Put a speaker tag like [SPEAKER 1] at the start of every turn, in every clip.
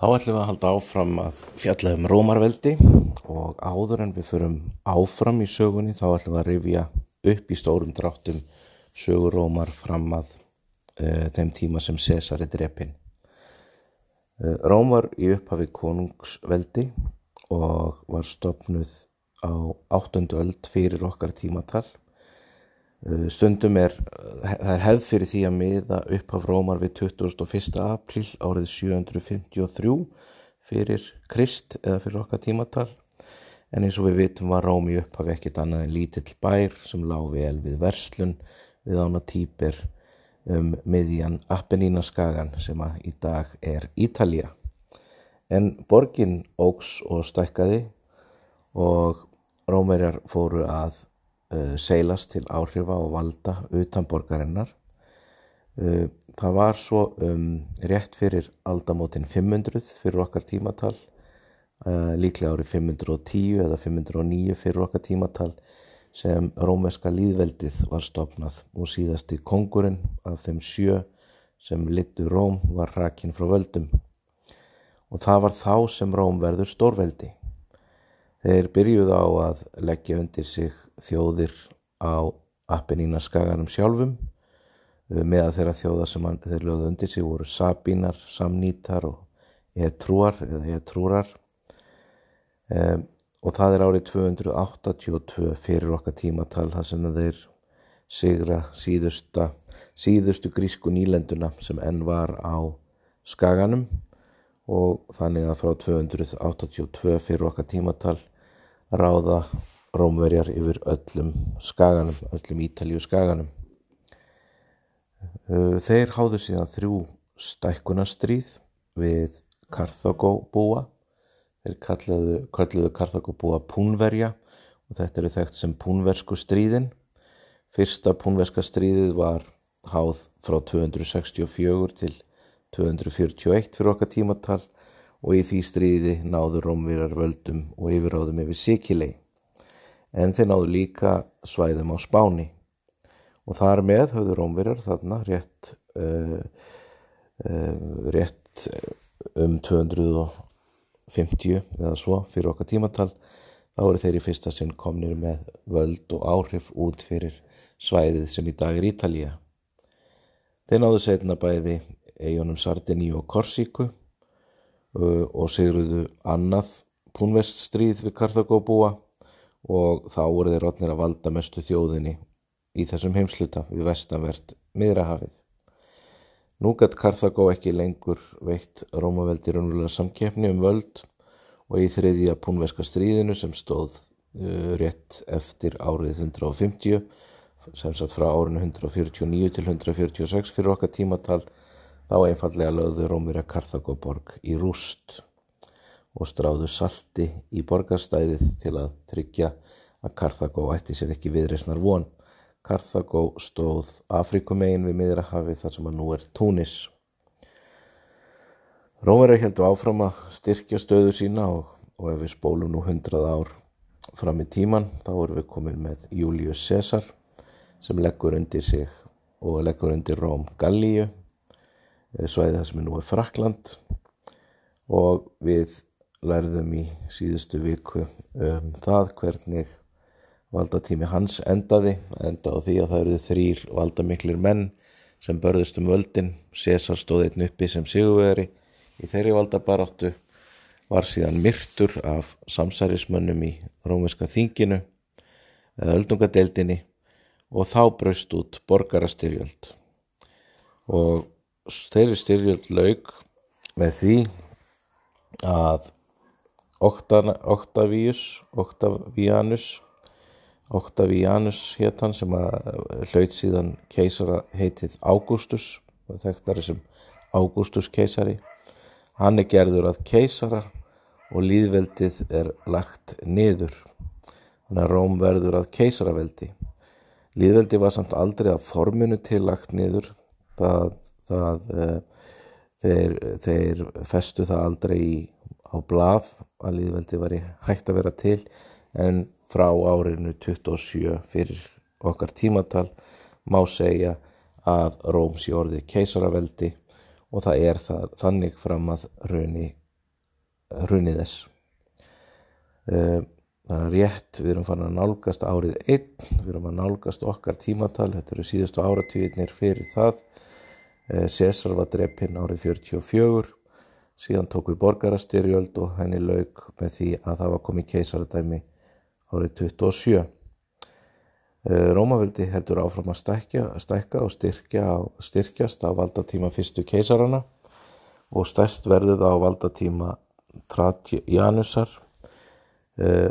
[SPEAKER 1] Þá ætlum við að halda áfram að fjalla um Rómarveldi og áður en við förum áfram í sögunni þá ætlum við að rifja upp í stórum dráttum sögur Rómar fram að uh, þeim tíma sem César er drepin. Uh, Róm var í upphafi konungsveldi og var stopnuð á áttundu öld fyrir okkar tímatal. Uh, stundum er, er hefð fyrir því að miða upphaf Rómar við 21. april árið 753 fyrir Krist eða fyrir okkar tímatal en eins og við vitum var Róm í upphafi ekkit annað en lítill bær sem lág við verslun við ána týpir um miðjan Appennínaskagan sem í dag er Ítalja. En borgin ógs og stækkaði og Rómverjar fóru að seilast til áhrifa og valda utan borgarinnar. Uh, það var svo um, rétt fyrir aldamótin 500 fyrir okkar tímatal Uh, líklega árið 510 eða 509 fyrir okkar tímatal sem rómeska líðveldið var stopnað og síðasti kongurinn af þeim sjö sem litu Róm var rakin frá völdum og það var þá sem Róm verður stórveldi. Þeir byrjuð á að leggja undir sig þjóðir á Appennína skaganum sjálfum með þeirra þjóða sem þeir lögðu undir sig voru Sabínar, Samnítar og Etrúar eða Etrúrar. Um, og það er árið 282 fyrir okkar tímatal þar sem þeir sigra síðusta, síðustu grísku nýlenduna sem enn var á skaganum. Og þannig að frá 282 fyrir okkar tímatal ráða rómverjar yfir öllum skaganum, öllum ítalju skaganum. Þeir háðu síðan þrjú stækkunastríð við Karthagó búa Þeir kalluðu, kalluðu Karþagobúa púnverja og þetta eru þekkt sem púnversku stríðin. Fyrsta púnverska stríðið var háð frá 264 til 241 fyrir okkar tímatal og í því stríði náðu Rómvírar völdum og yfiráðum yfir Sikilei. En þeir náðu líka svæðum á Spáni og þar með höfðu Rómvírar þarna rétt, uh, uh, rétt um 200 50 eða svo fyrir okkar tímatal þá eru þeir í fyrsta sinn komnir með völd og áhrif út fyrir svæðið sem í dag er Ítalija. Þeir náðu setna bæði eigunum Sardini og Korsíku og sigruðu annað púnveststríð við Karthagóbúa og þá voru þeir rótnir að valda mestu þjóðinni í þessum heimsluta við vestanvert miðrahafið. Nú gætt Karþagó ekki lengur veitt Rómaveldi raunverulega samkeppni um völd og í þriðja púnveska stríðinu sem stóð uh, rétt eftir árið 150 sem satt frá árinu 149 til 146 fyrir okkar tímatal þá einfallega lögðu Rómverja Karþagóborg í rúst og stráðu salti í borgarstæðið til að tryggja að Karþagó ætti sér ekki viðreysnar von. Karþagó stóð Afrikumegin við miðrahafi þar sem að nú er Túnis. Rómverjar heldur áfram að styrkja stöðu sína og, og ef við spólum nú hundrað ár fram í tíman þá erum við komin með Július Cæsar sem leggur undir sig og leggur undir Róm Gallíu, svæðið það sem er nú er Frakland og við lærðum í síðustu viku um það hvernig valdatími hans endaði enda á því að það eruðu þrýr valdamiklir menn sem börðust um völdin. César stóð einn uppi sem sigurveri í þeirri valdabaráttu var síðan myrtur af samsærismönnum í rómiska þinginu eða öldungadeildinni og þá braust út borgarastyrjöld. Og þeirri styrjöld laug með því að Octavius Octavianus Octavianus hétt hann sem að hlaut síðan keisara heitið Ágústus og þekktari sem Ágústus keisari. Hann er gerður að keisara og líðveldið er lagt niður. Þannig að Róm verður að keisaraveldi. Líðveldi var samt aldrei að forminu til lagt niður. Það, það e, þeir, þeir festu það aldrei í, á blað að líðveldi var í hægt að vera til en frá árinu 27 fyrir okkar tímatal má segja að Róm sé orðið keisaraveldi og það er það, þannig fram að raunni hrunið þess. Það er rétt, við erum fann að nálgast árið einn, við erum að nálgast okkar tímatal, þetta eru síðustu áratvíðinir fyrir það. César var dreppinn árið 44, síðan tók við borgarastyrjöld og henni laug með því að það var komið keisaradæmi árið 27. Rómaveldi heldur áfram að stækja, stækka og styrkja, styrkjast á valdatíma fyrstu keisarana og stærst verðið á valdatíma Trajanusar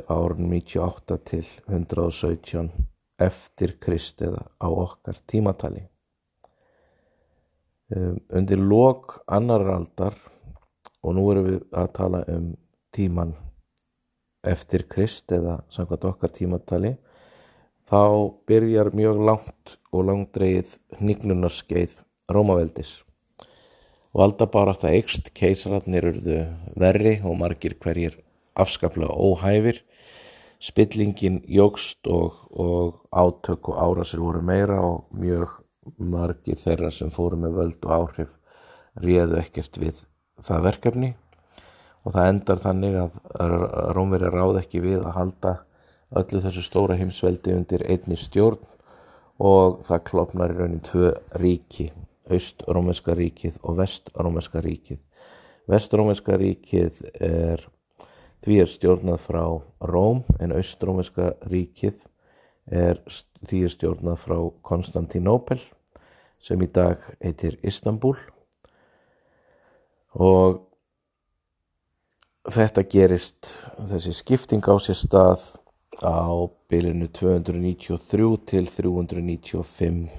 [SPEAKER 1] árun 98 til 117 eftir Krist eða á okkar tímatali. Undir lok annar aldar og nú erum við að tala um tíman eftir Krist eða samkvæmt okkar tímatali þá byrjar mjög langt og langdreið hnignunaskeið Rómaveldis. Valda bara að það eikst, keisararnir eruðu verri og margir hverjir afskaplega óhæfir. Spillingin jógst og, og átök og árasir voru meira og mjög margir þeirra sem fóru með völd og áhrif réðu ekkert við það verkefni og það endar þannig að Rómveri ráð ekki við að halda öllu þessu stóra heimsveldi undir einni stjórn og það klopnar í raunin tvö ríki, Aust-Rómeska ríkið og Vest-Rómeska ríkið. Vest-Rómeska ríkið er, því er stjórnað frá Róm en Aust-Rómeska ríkið er, því er stjórnað frá Konstantinópel sem í dag heitir Istanbul og þetta gerist, þessi skipting á sér stað á bylinu 293 til 395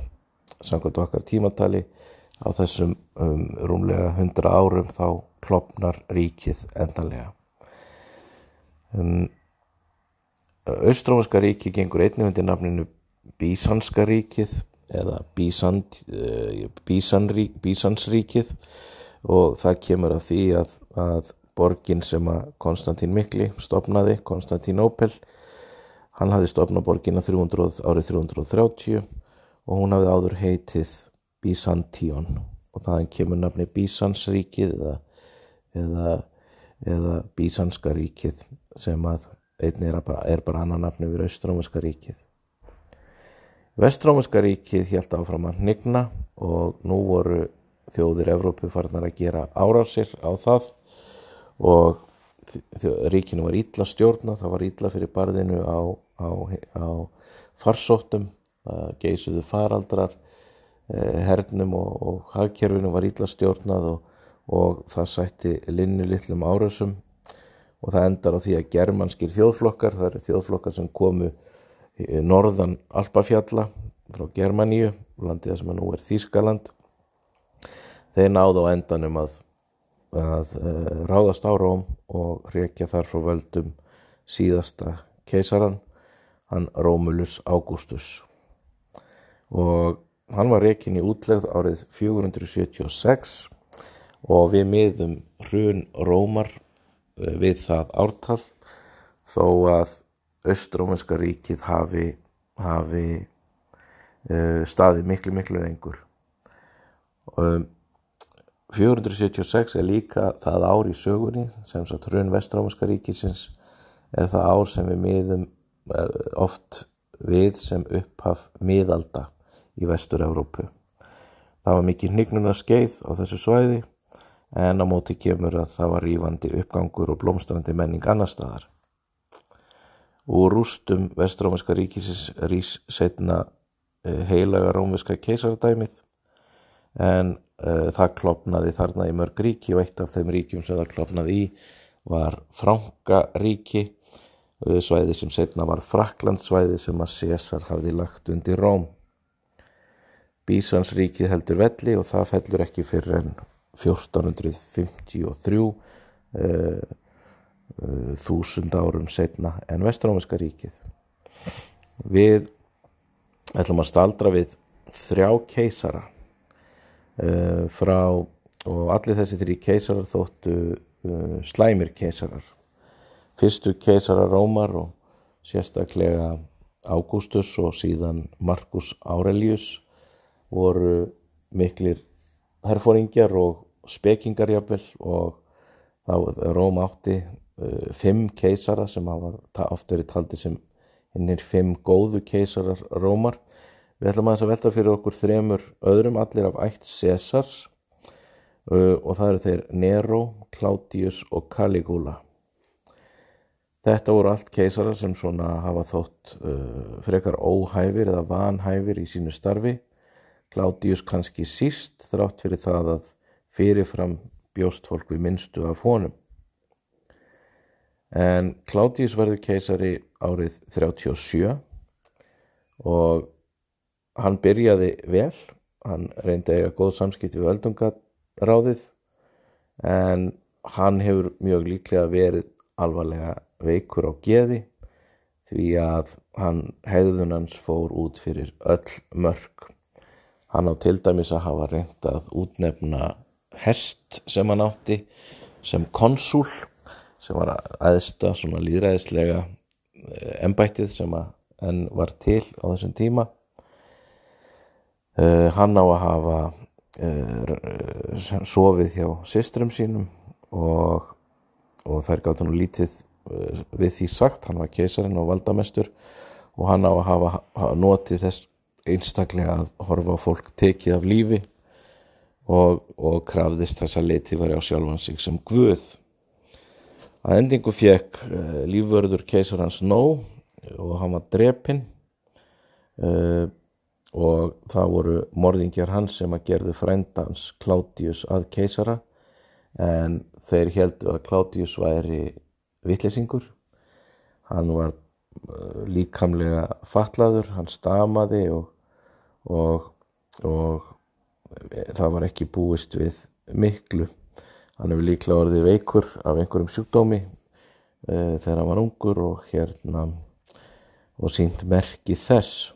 [SPEAKER 1] samkvæmt okkar tímatali. Á þessum um, rúmlega 100 árum þá klopnar ríkið endanlega. Um, Austrómaska ríkið gengur einnig undir nafninu Bísanska ríkið eða Bísan, uh, Bísanrík, Bísansríkið og það kemur af því að, að borgin sem að Konstantín Mikli stopnaði, Konstantínópel Hann hafði stopnað borginna 300, árið 330 og hún hafði áður heitið Byzantion og þaðan kemur nafni Byzansríkið eða, eða, eða Byzanska ríkið sem að einni er bara, er bara annan nafni við Austrómaska ríkið. Vestrómaska ríkið held áfram að nigna og nú voru þjóðir Evrópu farnar að gera árásir á það og ríkinu var ítla stjórna, það var ítla fyrir barðinu á á, á farsóttum, geysuðu faraldrar, eh, hernum og, og hagkerfinu var ítla stjórnað og, og það sætti linnu litlum árösum og það endar á því að germanskir þjóðflokkar, það eru þjóðflokkar sem komu norðan Alpafjalla frá Germaníu, landið sem nú er Þýskaland, þeir náðu á endanum að, að uh, ráðast á Róm og reykja þar frá völdum síðasta keisaran hann Rómulus Ágústus og hann var rekin í útlegð árið 476 og við miðum hrun Rómar eh, við það ártal þó að Östrómænska ríkið hafi, hafi uh, staði miklu miklu lengur. Um, 476 er líka það ár í sögunni sem sagt hrun Vestrómænska ríkisins er það ár sem við miðum Eh, oft við sem upphaf miðalda í vestur-Európu. Það var mikið hnignuna skeið á þessu svæði en á móti kemur að það var rífandi uppgangur og blómstrandi menning annar staðar. Úr rústum vestrómiska ríkisins rís setna eh, heilaga rómiska keisardæmið en það klopnaði þarna í mörg ríki og eitt af þeim ríkjum sem það klopnaði í var Franka ríki svæði sem setna var Fraklandsvæði sem að César hafði lagt undir Róm. Bísansríkið heldur velli og það fellur ekki fyrir enn 1453 uh, uh, þúsund árum setna en Vestrómiska ríkið. Við ætlum að staldra við þrjá keisara uh, frá og allir þessi þrjí keisarar þóttu uh, slæmir keisarar fyrstu keisara Rómar og sérstaklega Ágústus og síðan Markus Aurelius voru miklir herfóringjar og spekingarjafel og þá Róm átti fimm keisara sem hafa oft verið taldi sem hinnir fimm góðu keisarar Rómar. Við ætlum að þess að velta fyrir okkur þremur öðrum, allir af ætt Césars uh, og það eru þeir Nero, Claudius og Caligula. Þetta voru allt keisarar sem svona hafa þótt uh, frekar óhæfir eða vanhæfir í sínu starfi. Claudius kannski síst þrátt fyrir það að fyrirfram bjóst fólk við minnstu af honum. En Claudius verður keisari árið 37 og hann byrjaði vel, hann reyndi að eiga góð samskipt við öldungaráðið en hann hefur mjög líklega verið alvarlega veikur á geði því að hann hegðunans fór út fyrir öll mörg. Hann á til dæmis að hafa reyndað útnefna hest sem hann átti sem konsúl sem var aðsta svona líðræðislega embættið eh, sem enn var til á þessum tíma hann á að hafa uh, sofið hjá systrum sínum og, og þær gátt hann lítið uh, við því sagt, hann var keisarinn og valdamestur og hann á að hafa, hafa notið þess einstaklega að horfa fólk tekið af lífi og, og krafðist þess að leiti var á sjálfan sig sem Guð. Að endingu fekk lífvörður keisar hans nóg og hann var drepinn uh, og það voru morðingjar hans sem að gerðu frændans Klátius að keisara. En þeir heldu að Klátius væri vittlesingur. Hann var uh, líkamlega fatlaður, hann stamaði og, og, og það var ekki búist við miklu. Hann hefur líklega orðið veikur af einhverjum sjúkdómi uh, þegar hann var ungur og hérna og sínt merki þess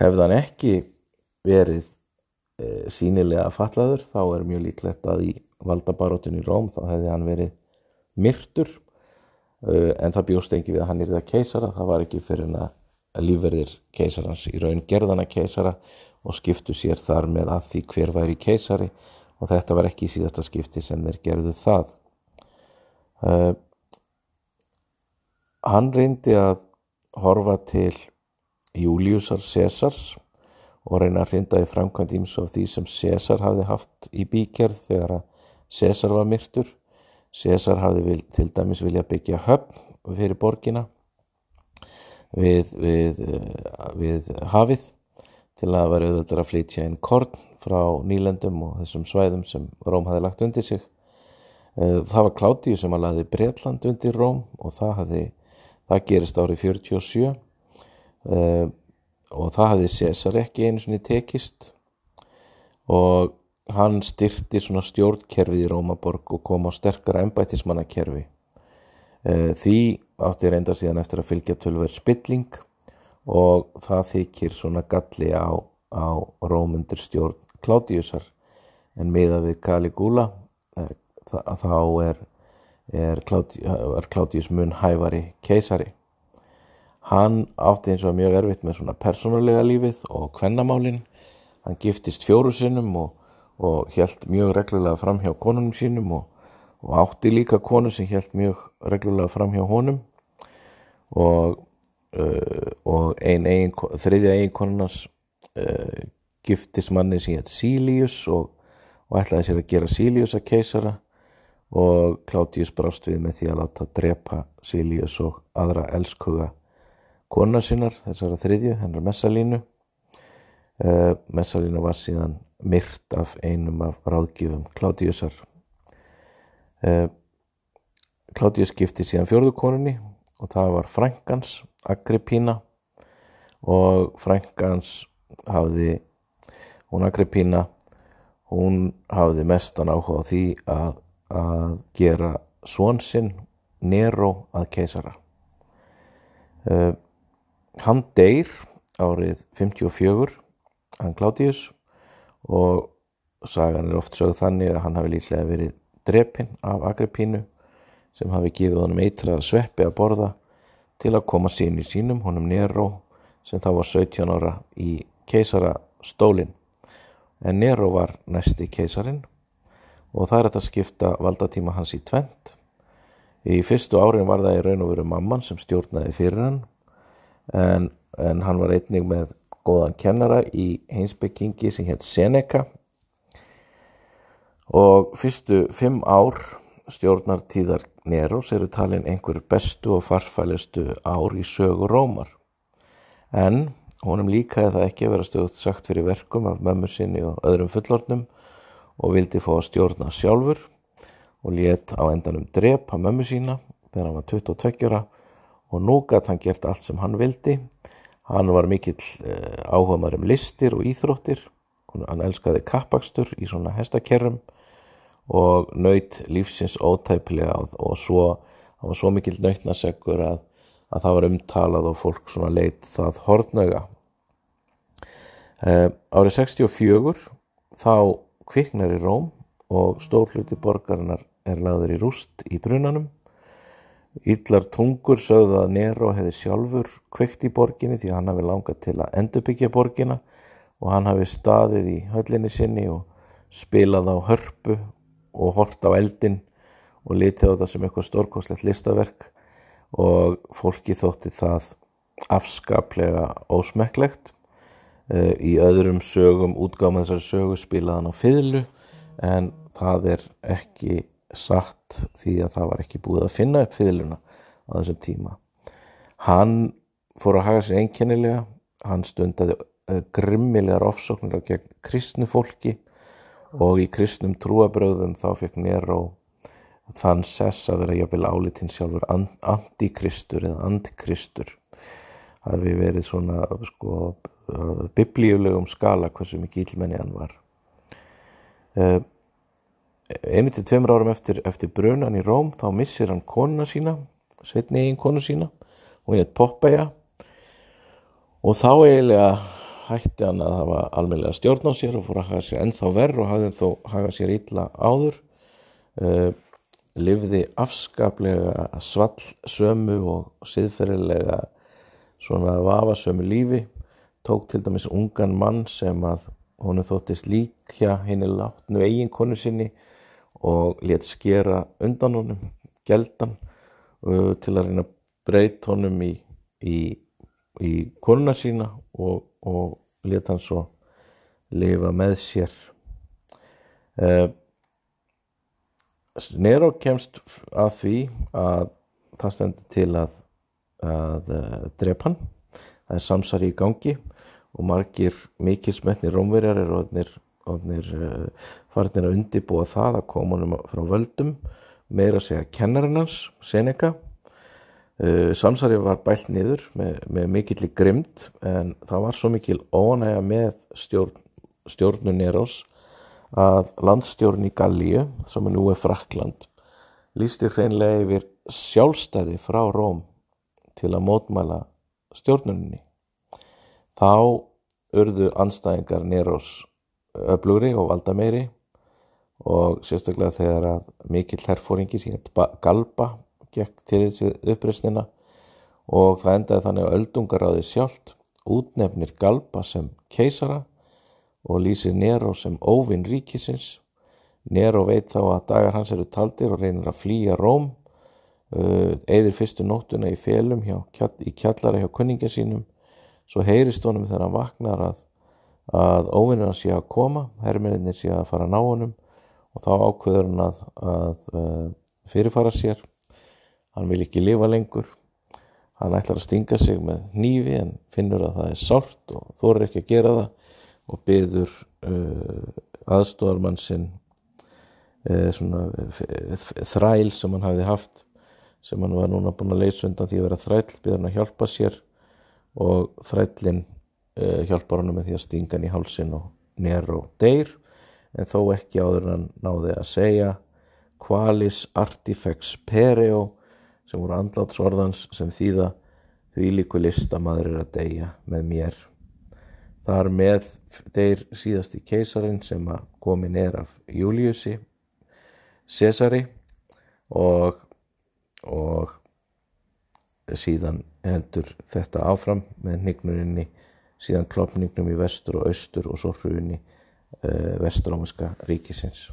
[SPEAKER 1] hefði hann ekki verið uh, eh, sínilega fallaður þá er mjög líklegt að í valdabaróttun í Róm þá hefði hann verið myrtur. Uh, en það bjóst engi við að hann er það keisara. Það var ekki fyrir hann að lífverðir keisarans í raun gerðana keisara og skiptu sér þar með að því hver væri keisari. Og þetta var ekki í síðasta skipti sem þeir gerðu það. Uh, hann reyndi að horfa til Júliusar Césars og reyna að reynda í framkvæmt íms af því sem César hafði haft í bíkerð þegar að César var myrtur. César hafði vil, til dæmis vilja byggja höfn fyrir borgina við, við, uh, við hafið til að vera auðvitað að flytja inn korn frá nýlendum og þessum svæðum sem Róm hafi lagt undir sig. Eh, það var Klátíu sem að laði Breitland undir Róm og það, hafði, það gerist árið 47 eh, og það hafði César ekki einu svoni tekist og hann styrti svona stjórnkerfið í Rómaborg og kom á sterkara ennbætismannakerfi. Eh, því átti reynda síðan eftir að fylgja tölver spilling og það þykir svona galli á, á rómundur stjórn Kládiusar en miða við Caligula eh, þá er, er, Kládius mun hæfari keisari. Hann átti eins og mjög erfitt með svona persónulega lífið og kvennamálinn. Hann giftist fjóru sinnum og, og held mjög reglulega fram hjá konunum sínum og, og átti líka konu sem held mjög reglulega fram hjá honum og uh, og ein, ein, þriðja eiginkonunars uh, giftismanni sem hétt Sílius og, ætlaði sér að gera Sílius að keisara og Klátius brást við með því að láta drepa Sílius og aðra elskuga konar sinnar, þessara þriðju, hennar Messalínu. Uh, Messalínu var síðan myrt af einum af ráðgjöfum Klátiusar uh, Klátius gifti síðan fjörðukonunni og það var frængans Agrippína og frængans hafði hún Agrippína hún hafði mestan áhuga á því að, að gera svonsinn Nero að keisara. Uh, hann deyr árið 54 hann Claudius og sagan er oft sögð þannig að hann hafi líklega verið drepinn af Agrippínu sem hafi gefið honum eitrað sveppi að borða til að koma sín í sínum, honum Nero sem þá var 17 ára í keisarastólin. En Nero var næsti keisarin og það er þetta skipta valdatíma hans í tvent. Í fyrstu árin var það í raun og veru mamman sem stjórnaði fyrir hann en, en hann var einnig með góðan kennara í heimsbyggingi sem hétt Seneca og fyrstu fimm ár stjórnartíðar Neros eru talin einhver bestu og farfælistu ár í sögu Rómar. En honum líkaði það ekki að vera stöðut sagt fyrir verkum af mömmu sinni og öðrum fullornum og vildi fá að stjórna sjálfur og létt á endanum drepa mömmu sína þegar hann var 22 ára og nú gætt hann gert allt sem hann vildi. Hann var mikill eh, áhuga maður um listir og íþróttir, hann elskaði kappakstur í svona hestakerrum og naut lífsins ótæpilega og svo, það var svo mikil nautnaseggur að, að það var umtalað og fólk svona leitt það hortnöga. Uh, árið 64 þá kviknar í Róm og stórluti borgarinnar er lagður í rúst í brunanum. Yllar tungur sögðu að Nero hefði sjálfur kvikt í borginni því hann hafi langað til að endurbyggja borginna og hann hafi staðið í höllinni sinni og spilað á hörpu og hort á eldin og litið á það sem eitthvað stórkoslegt listaverk og fólki þótti það afskaplega ósmekklegt. Uh, í öðrum sögum útgáma þessari sögu spilaðan á fiðlu en það er ekki satt því að það var ekki búið að finna upp fiðluna á þessum tíma. Hann fór að haga sér einkennilega hann stundaði uh, grimmilegar ofsóknir gegn kristnu fólki og í kristnum trúabröðum þá fekk Nero þann sess að vera jafnvel álitinn sjálfur antikristur eða antikristur. Það hefði verið svona sko biblíulegum skala hversu mikið ílmenni hann var. Uh, einu til tveimur árum eftir, eftir brunan í Róm þá missir hann konuna sína setni eigin konu sína. Hún heit Poppeja og þá eiginlega hætti hann að hafa almeinlega stjórn á sér og fór að hafa sér ennþá verð og hafði þó hafa sér illa áður. Uh, livði afskaplega svall sömu og siðferðilega svona vafasömu lífi. Tók til dæmis ungan mann sem að honu þóttist líkja henni látnu eiginkonu sinni og let skera undan honum geldan uh, til að reyna breyt honum í, í, í konuna sína og, og leta hann svo lifa með sér. Uh, Nero kemst að því að það stendur til að, að uh, drepa hann. Það er samsari í gangi og margir mikil smetni rómverjar er odnir, odnir uh, farinir að undibúa það að koma honum frá völdum meira að segja kennarinn hans, Seneca. Uh, samsari var bælt niður með, með mikill í grimd en það var svo mikil ónæga með stjórn, stjórnun Nerós að landstjórn í Gallíu sem er nú er Frakland lísti hreinlega yfir sjálfstæði frá Róm til að mótmæla stjórnunni þá urðu anstæðingar Nerós öflugri og valda meiri og sérstaklega þegar að mikill herfóringi síðan Galba gekk til þessu uppreysnina og það endaði þannig að öldungaráði sjálft útnefnir Galba sem keisara og lýsir Nero sem óvinn ríkisins. Nero veit þá að dagar hans eru taldir og reynir að flýja Róm, eðir fyrstu nóttuna í félum hjá, í kjallara hjá kunninga sínum, svo heyrist honum þegar hann vaknar að, að óvinnina sé að koma, herrmennir sé að fara að ná honum og þá ákveður hann að, að, að fyrirfara sér. Hann vil ekki lifa lengur. Hann ætlar að stinga sig með nýfi en finnur að það er sárt og þórir ekki að gera það og byður uh, aðstofarmann sinn uh, svona þræl sem hann hafði haft sem hann var núna búin að leysa undan því að vera þræl byður hann að hjálpa sér og þrælinn uh, hjálpar hann með því að stinga hann í hálsin og nér og deyr en þó ekki áður hann náði að segja qualis artifex pereo sem voru andlátsvorðans sem þýða því líku listamaður er að deyja með mér. Þar með deyr síðasti keisarin sem að komin er af Júliussi, Cesari og, og síðan heldur þetta áfram með nignurinni, síðan klopningnum í vestur og austur og svo hruni uh, vestrómiska ríkisins.